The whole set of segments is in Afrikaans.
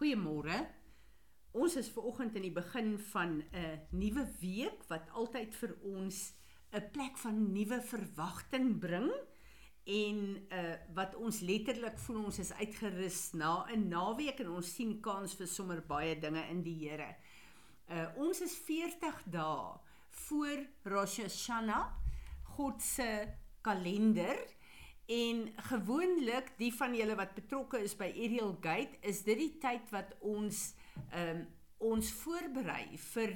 Goeiemôre. Ons is ver oggend in die begin van 'n nuwe week wat altyd vir ons 'n plek van nuwe verwagting bring en uh wat ons letterlik voel ons is uitgerus na 'n naweek en ons sien kans vir sommer baie dinge in die Here. Uh ons is 40 dae voor Rosh Hashanah, God se kalender En gewoonlik die van julle wat betrokke is by Ariel Gate, is dit die tyd wat ons ehm um, ons voorberei vir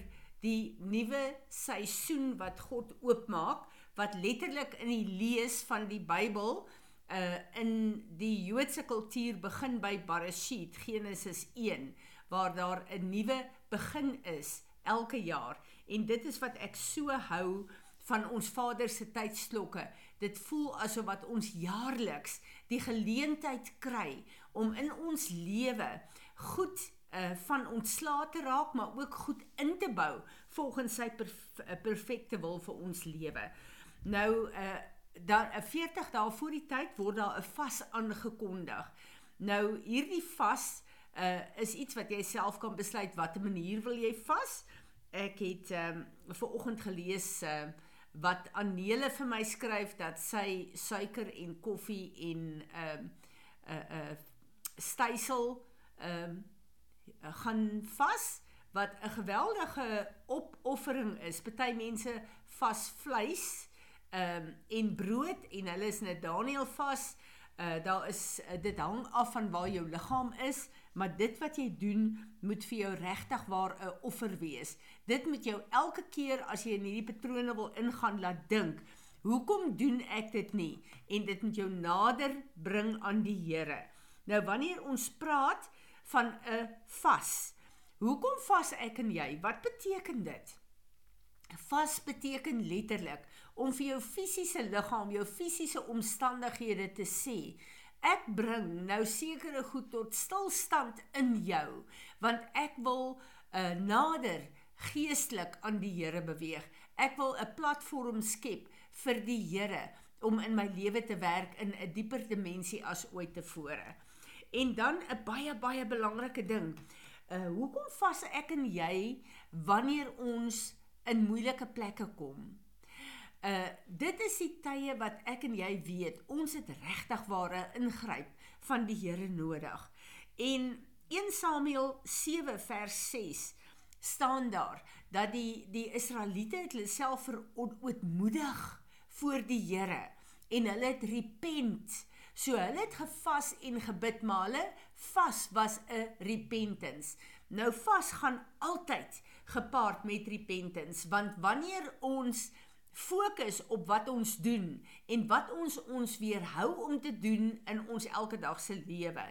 die nuwe seisoen wat God oopmaak, wat letterlik in die lees van die Bybel uh in die Joodse kultuur begin by Bereshit, Genesis 1, waar daar 'n nuwe begin is elke jaar. En dit is wat ek so hou van ons Vader se tydslokke. Dit voel asof wat ons jaarliks die geleentheid kry om in ons lewe goed uh, van ontslae te raak, maar ook goed in te bou volgens sy eh, perfekte wil vir ons lewe. Nou uh dan 'n 40 dae voor die tyd word daar 'n vas aangekondig. Nou hierdie vas uh is iets wat jy self kan besluit watter manier wil jy vas. Ek het ehm um, ver oggend gelees uh wat Anele vir my skryf dat sy suiker en koffie en ehm um, 'n uh, 'n uh, stysel ehm um, gaan vas wat 'n geweldige opoffering is. Party mense vas vleis ehm um, en brood en hulle is net Daniel vas. Uh daar is uh, dit hang af van waar jou liggaam is maar dit wat jy doen moet vir jou regtig waar 'n offer wees. Dit moet jou elke keer as jy in hierdie patrone wil ingaan laat dink, hoekom doen ek dit nie? En dit moet jou nader bring aan die Here. Nou wanneer ons praat van 'n vas, hoekom vas ek en jy? Wat beteken dit? Vas beteken letterlik om vir jou fisiese liggaam, jou fisiese omstandighede te sê, ek bring nou sekere goed tot stilstand in jou want ek wil uh, nader geestelik aan die Here beweeg. Ek wil 'n platform skep vir die Here om in my lewe te werk in 'n dieper dimensie as ooit tevore. En dan 'n baie baie belangrike ding. Uh hoekom vas ek en jy wanneer ons in moeilike plekke kom? Uh dit is die tye wat ek en jy weet, ons het regtig ware ingryp van die Here nodig. En 1 Samuel 7 vers 6 staan daar dat die die Israeliete het hulle self verootmoedig voor die Here en hulle het repent. So hulle het gevas en gebid, maar hulle vas was 'n repentance. Nou vas gaan altyd gepaard met repentance, want wanneer ons fokus op wat ons doen en wat ons ons weerhou om te doen in ons elke dag se lewe,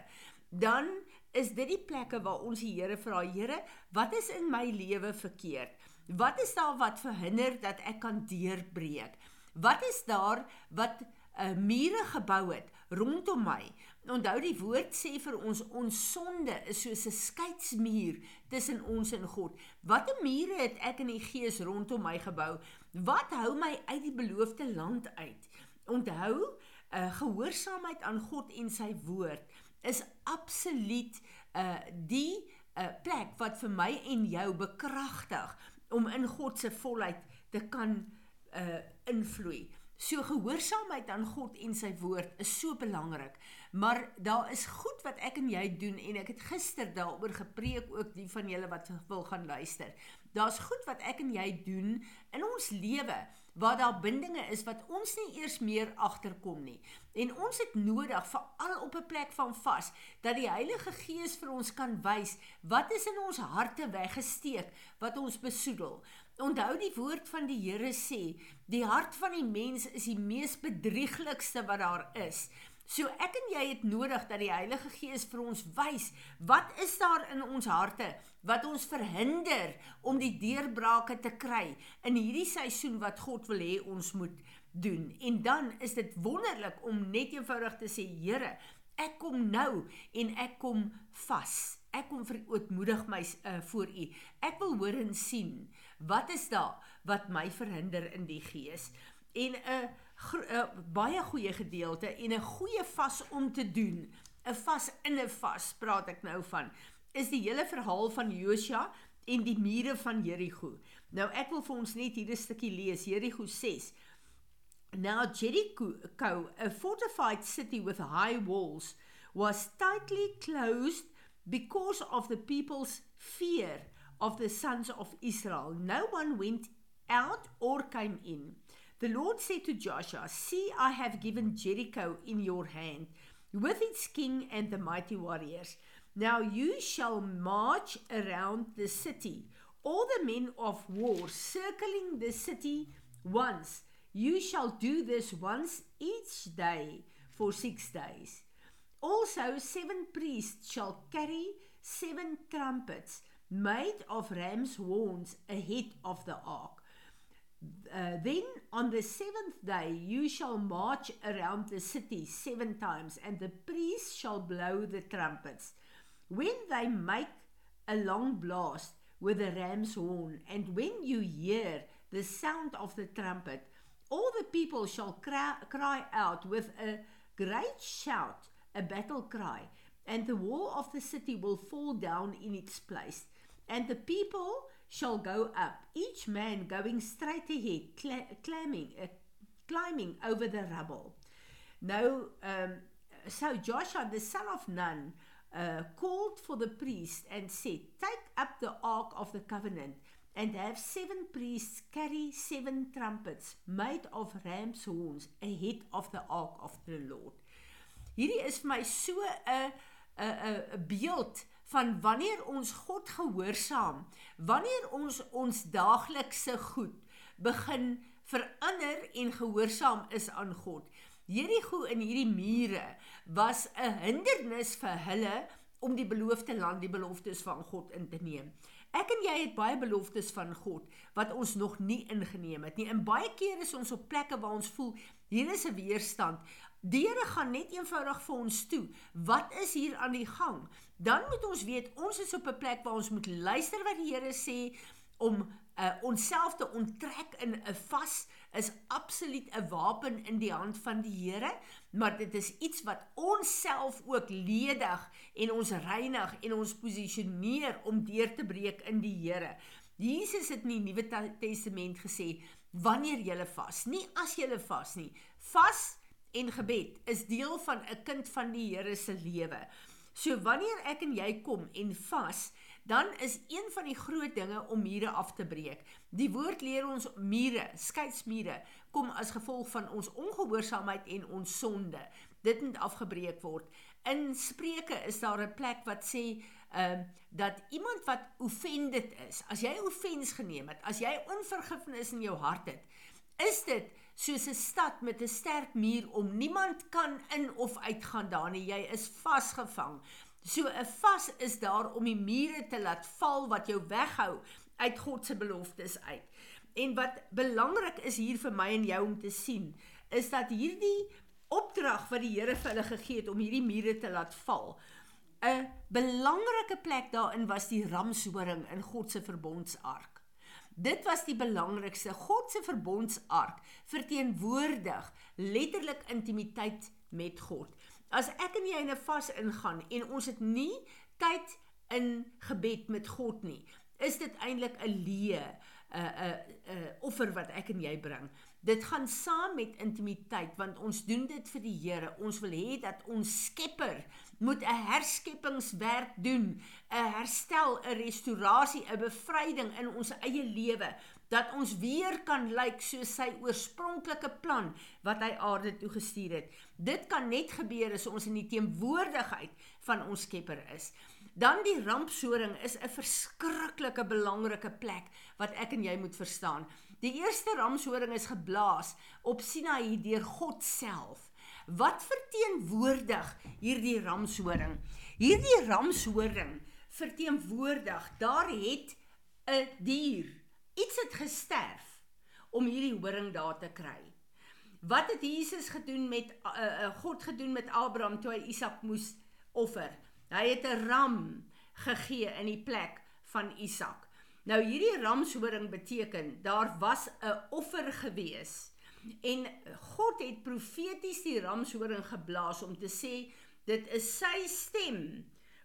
dan is dit die plekke waar ons die Here vra, Here, wat is in my lewe verkeerd? Wat is daar wat verhinder dat ek kan deurbreek? Wat is daar wat uh, mure gebou het rondom my Onthou die woord sê vir ons ons sonde is soos 'n skeidsmuur tussen ons en God. Watter mure het ek in die gees rondom my gebou? Wat hou my uit die beloofde land uit? Onthou, uh, gehoorsaamheid aan God en sy woord is absoluut uh, die uh, plek wat vir my en jou bekragtig om in God se volheid te kan uh, invloei. So gehoorsaamheid aan God en sy woord is so belangrik. Maar daar is goed wat ek en jy doen en ek het gister daaroor gepreek ook die van julle wat wil gaan luister. Daar's goed wat ek en jy doen in ons lewe waar daar bindinge is wat ons nie eers meer agterkom nie. En ons het nodig veral op 'n plek van vas dat die Heilige Gees vir ons kan wys wat is in ons harte weggesteek wat ons besoedel. Onthou die woord van die Here sê, die hart van die mens is die mees bedrieglikste wat daar is. So ek en jy het nodig dat die Heilige Gees vir ons wys wat is daar in ons harte wat ons verhinder om die deurbrake te kry in hierdie seisoen wat God wil hê ons moet doen. En dan is dit wonderlik om net eenvoudig te sê Here, ek kom nou en ek kom vas. Ek kom verootmoedig my uh, voor U. Ek wil hoor en sien wat is daar wat my verhinder in die gees. En 'n baie goeie gedeelte en 'n goeie vas om te doen. 'n Vas in 'n vas praat ek nou van is die hele verhaal van Josua en die mure van Jericho. Nou ek wil vir ons net hier 'n stukkie lees. Jericho 6. Now Jericho, a fortified city with high walls, was tightly closed because of the people's fear of the sons of Israel. No one went out or came in. The Lord said to Joshua, See, I have given Jericho in your hand, with its king and the mighty warriors. Now you shall march around the city, all the men of war circling the city once. You shall do this once each day for six days. Also, seven priests shall carry seven trumpets made of ram's horns ahead of the ark. Uh, then on the seventh day you shall march around the city seven times, and the priests shall blow the trumpets. When they make a long blast with a ram's horn, and when you hear the sound of the trumpet, all the people shall cry, cry out with a great shout, a battle cry, and the wall of the city will fall down in its place. And the people shall go up, each man going straight ahead, cl- climbing, uh, climbing over the rubble. Now, um, so Joshua, the son of Nun, uh, called for the priest and said, Take up the ark of the covenant and have seven priests carry seven trumpets made of ram's horns ahead of the ark of the Lord. Hierdie is vir my so 'n 'n 'n beeld van wanneer ons God gehoorsaam, wanneer ons ons daaglikse goed begin verander en gehoorsaam is aan God. Jericho in hierdie mure was 'n hindernis vir hulle om die beloofde land, die beloftes van God in te neem. Ek en jy het baie beloftes van God wat ons nog nie ingeneem het nie. In baie kere is ons op plekke waar ons voel hier is 'n weerstand. Die Here gaan net eenvoudig vir ons toe. Wat is hier aan die gang? Dan moet ons weet ons is op 'n plek waar ons moet luister wat die Here sê om uh, onsself te onttrek in 'n vas is absoluut 'n wapen in die hand van die Here, maar dit is iets wat ons self ook ledig en ons reinig en ons posisioneer om deur te breek in die Here. Jesus het in die Nuwe Testament gesê wanneer jy vas, nie as jy vas nie. Vas en gebed is deel van 'n kind van die Here se lewe. So wanneer ek en jy kom en vas, dan is een van die groot dinge om mure af te breek. Die woord leer ons mure, skeidsmure, kom as gevolg van ons ongehoorsaamheid en ons sonde. Dit moet afgebreek word. In Spreuke is daar 'n plek wat sê ehm uh, dat iemand wat offended is, as jy offens geneem het, as jy onvergifnis in jou hart het, is dit soos 'n stad met 'n sterk muur om niemand kan in of uitgaan daar nie. Jy is vasgevang. So 'n vas is daar om die mure te laat val wat jou weghou uit God se beloftes uit. En wat belangrik is hier vir my en jou om te sien, is dat hierdie opdrag wat die Here vir hulle gegee het om hierdie mure te laat val, 'n belangrike plek daarin was die ramshoring in God se verbondsark. Dit was die belangrikste. God se verbondsark verteenwoordig letterlik intimiteit met God. As ek en jy in 'n vas ingaan en ons het nie tyd in gebed met God nie, is dit eintlik 'n leë 'n 'n 'n offer wat ek en jy bring. Dit gaan saam met intimiteit want ons doen dit vir die Here. Ons wil hê dat ons Skepper moet 'n herskepingswerk doen, 'n herstel, 'n restaurasie, 'n bevryding in ons eie lewe dat ons weer kan lyk soos sy oorspronklike plan wat hy aarde toe gestuur het. Dit kan net gebeur as ons in die teenwoordigheid van ons Skepper is. Dan die rampsoring is 'n verskriklike belangrike plek wat ek en jy moet verstaan. Die eerste rampsoring is geblaas op Sinaï deur God self. Wat verteenwoordig hierdie ramshoring? Hierdie ramshoring verteenwoordig daar het 'n dier iets het gesterf om hierdie horing daar te kry. Wat het Jesus gedoen met uh, uh, God gedoen met Abraham toe hy Isak moes offer? Hy het 'n ram gegee in die plek van Isak. Nou hierdie ramshoring beteken daar was 'n offer gewees En God het profeties die ramshoring geblaas om te sê dit is sy stem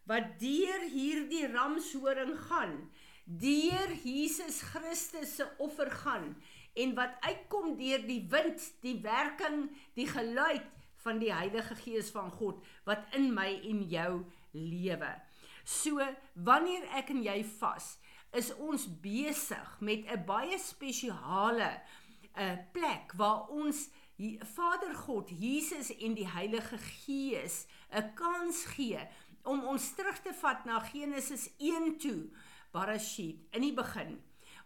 wat deur hierdie ramshoring gaan, deur Jesus Christus se offer gaan en wat uitkom deur die wind, die werking, die geluid van die Heilige Gees van God wat in my en jou lewe. So wanneer ek en jy vas, is ons besig met 'n baie spesiale 'n uh, plek waar ons Vader God, Jesus en die Heilige Gees 'n kans gee om ons terug te vat na Genesis 1 toe, Barashit, in die begin,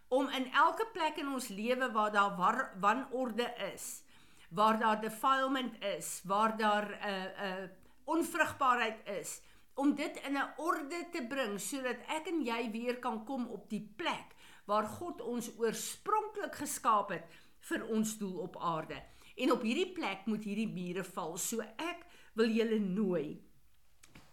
om in elke plek in ons lewe waar daar wanorde is, waar daar defilement is, waar daar 'n uh, 'n uh, onvrugbaarheid is, om dit in 'n orde te bring sodat ek en jy weer kan kom op die plek waar God ons oorspronklik geskaap het vir ons doel op aarde. En op hierdie plek moet hierdie mure val. So ek wil julle nooi.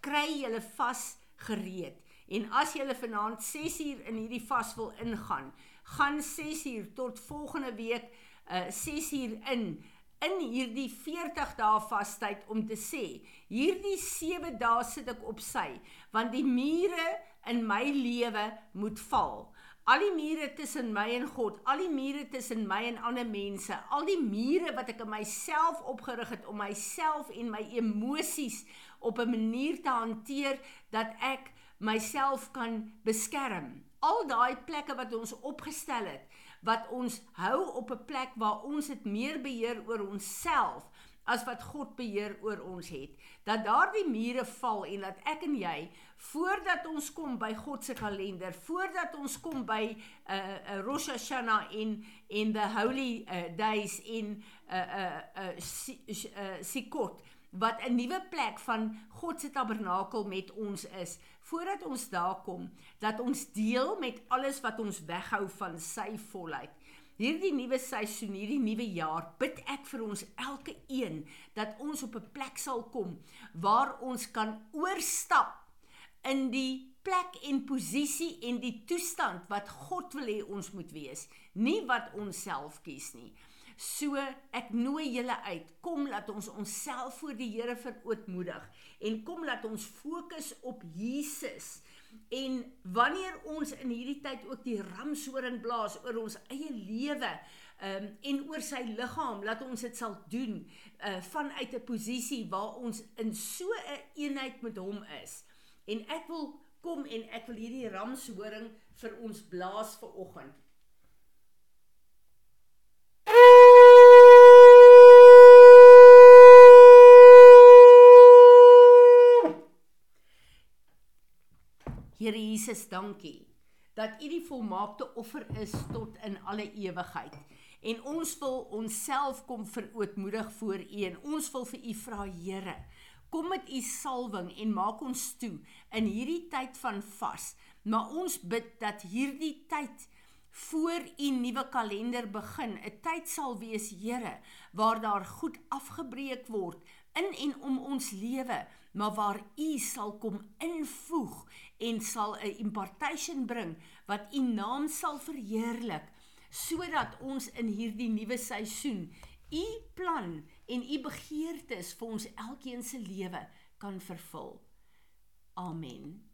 Kry julle vas gereed. En as julle vanaand 6uur in hierdie vas wil ingaan, gaan 6uur tot volgende week uh 6uur in in hierdie 40 dae vastyd om te sê, hierdie 7 dae sit ek op sy, want die mure in my lewe moet val. Al die mure tussen my en God, al die mure tussen my en ander mense, al die mure wat ek in myself opgerig het om myself en my emosies op 'n manier te hanteer dat ek myself kan beskerm. Al daai plekke wat ons opgestel het, wat ons hou op 'n plek waar ons het meer beheer oor onsself as wat God beheer oor ons het. Dat daardie mure val en dat ek en jy voordat ons kom by God se kalender, voordat ons kom by 'n uh, uh, Rosh Hashanah en en the holy uh, days in 'n uh, uh, uh, Sukkot wat 'n nuwe plek van God se tabernakel met ons is voordat ons daar kom dat ons deel met alles wat ons weghou van sy volheid. Hierdie nuwe seisoen, hierdie nuwe jaar, bid ek vir ons elke een dat ons op 'n plek sal kom waar ons kan oorstap in die plek en posisie en die toestand wat God wil hê ons moet wees, nie wat ons self kies nie. So ek nooi julle uit, kom laat ons onsself voor die Here verootmoedig en kom laat ons fokus op Jesus. En wanneer ons in hierdie tyd ook die ramshoring blaas oor ons eie lewe um, en oor sy liggaam, laat ons dit sal doen uh, vanuit 'n posisie waar ons in so 'n een eenheid met hom is. En ek wil kom en ek wil hierdie ramshoring vir ons blaas vir oggend. Here Jesus, dankie dat U die volmaakte offer is tot in alle ewigheid. En ons wil onsself kom verootmoedig voor U en ons wil vir U vra, Here, kom met U salwing en maak ons toe in hierdie tyd van vas. Maar ons bid dat hierdie tyd voor U nuwe kalender begin, 'n tyd sal wees, Here, waar daar goed afgebreek word in en om ons lewe, maar waar U sal kom invoeg en sal 'n impartation bring wat u naam sal verheerlik sodat ons in hierdie nuwe seisoen u plan en u begeertes vir ons elkeen se lewe kan vervul. Amen.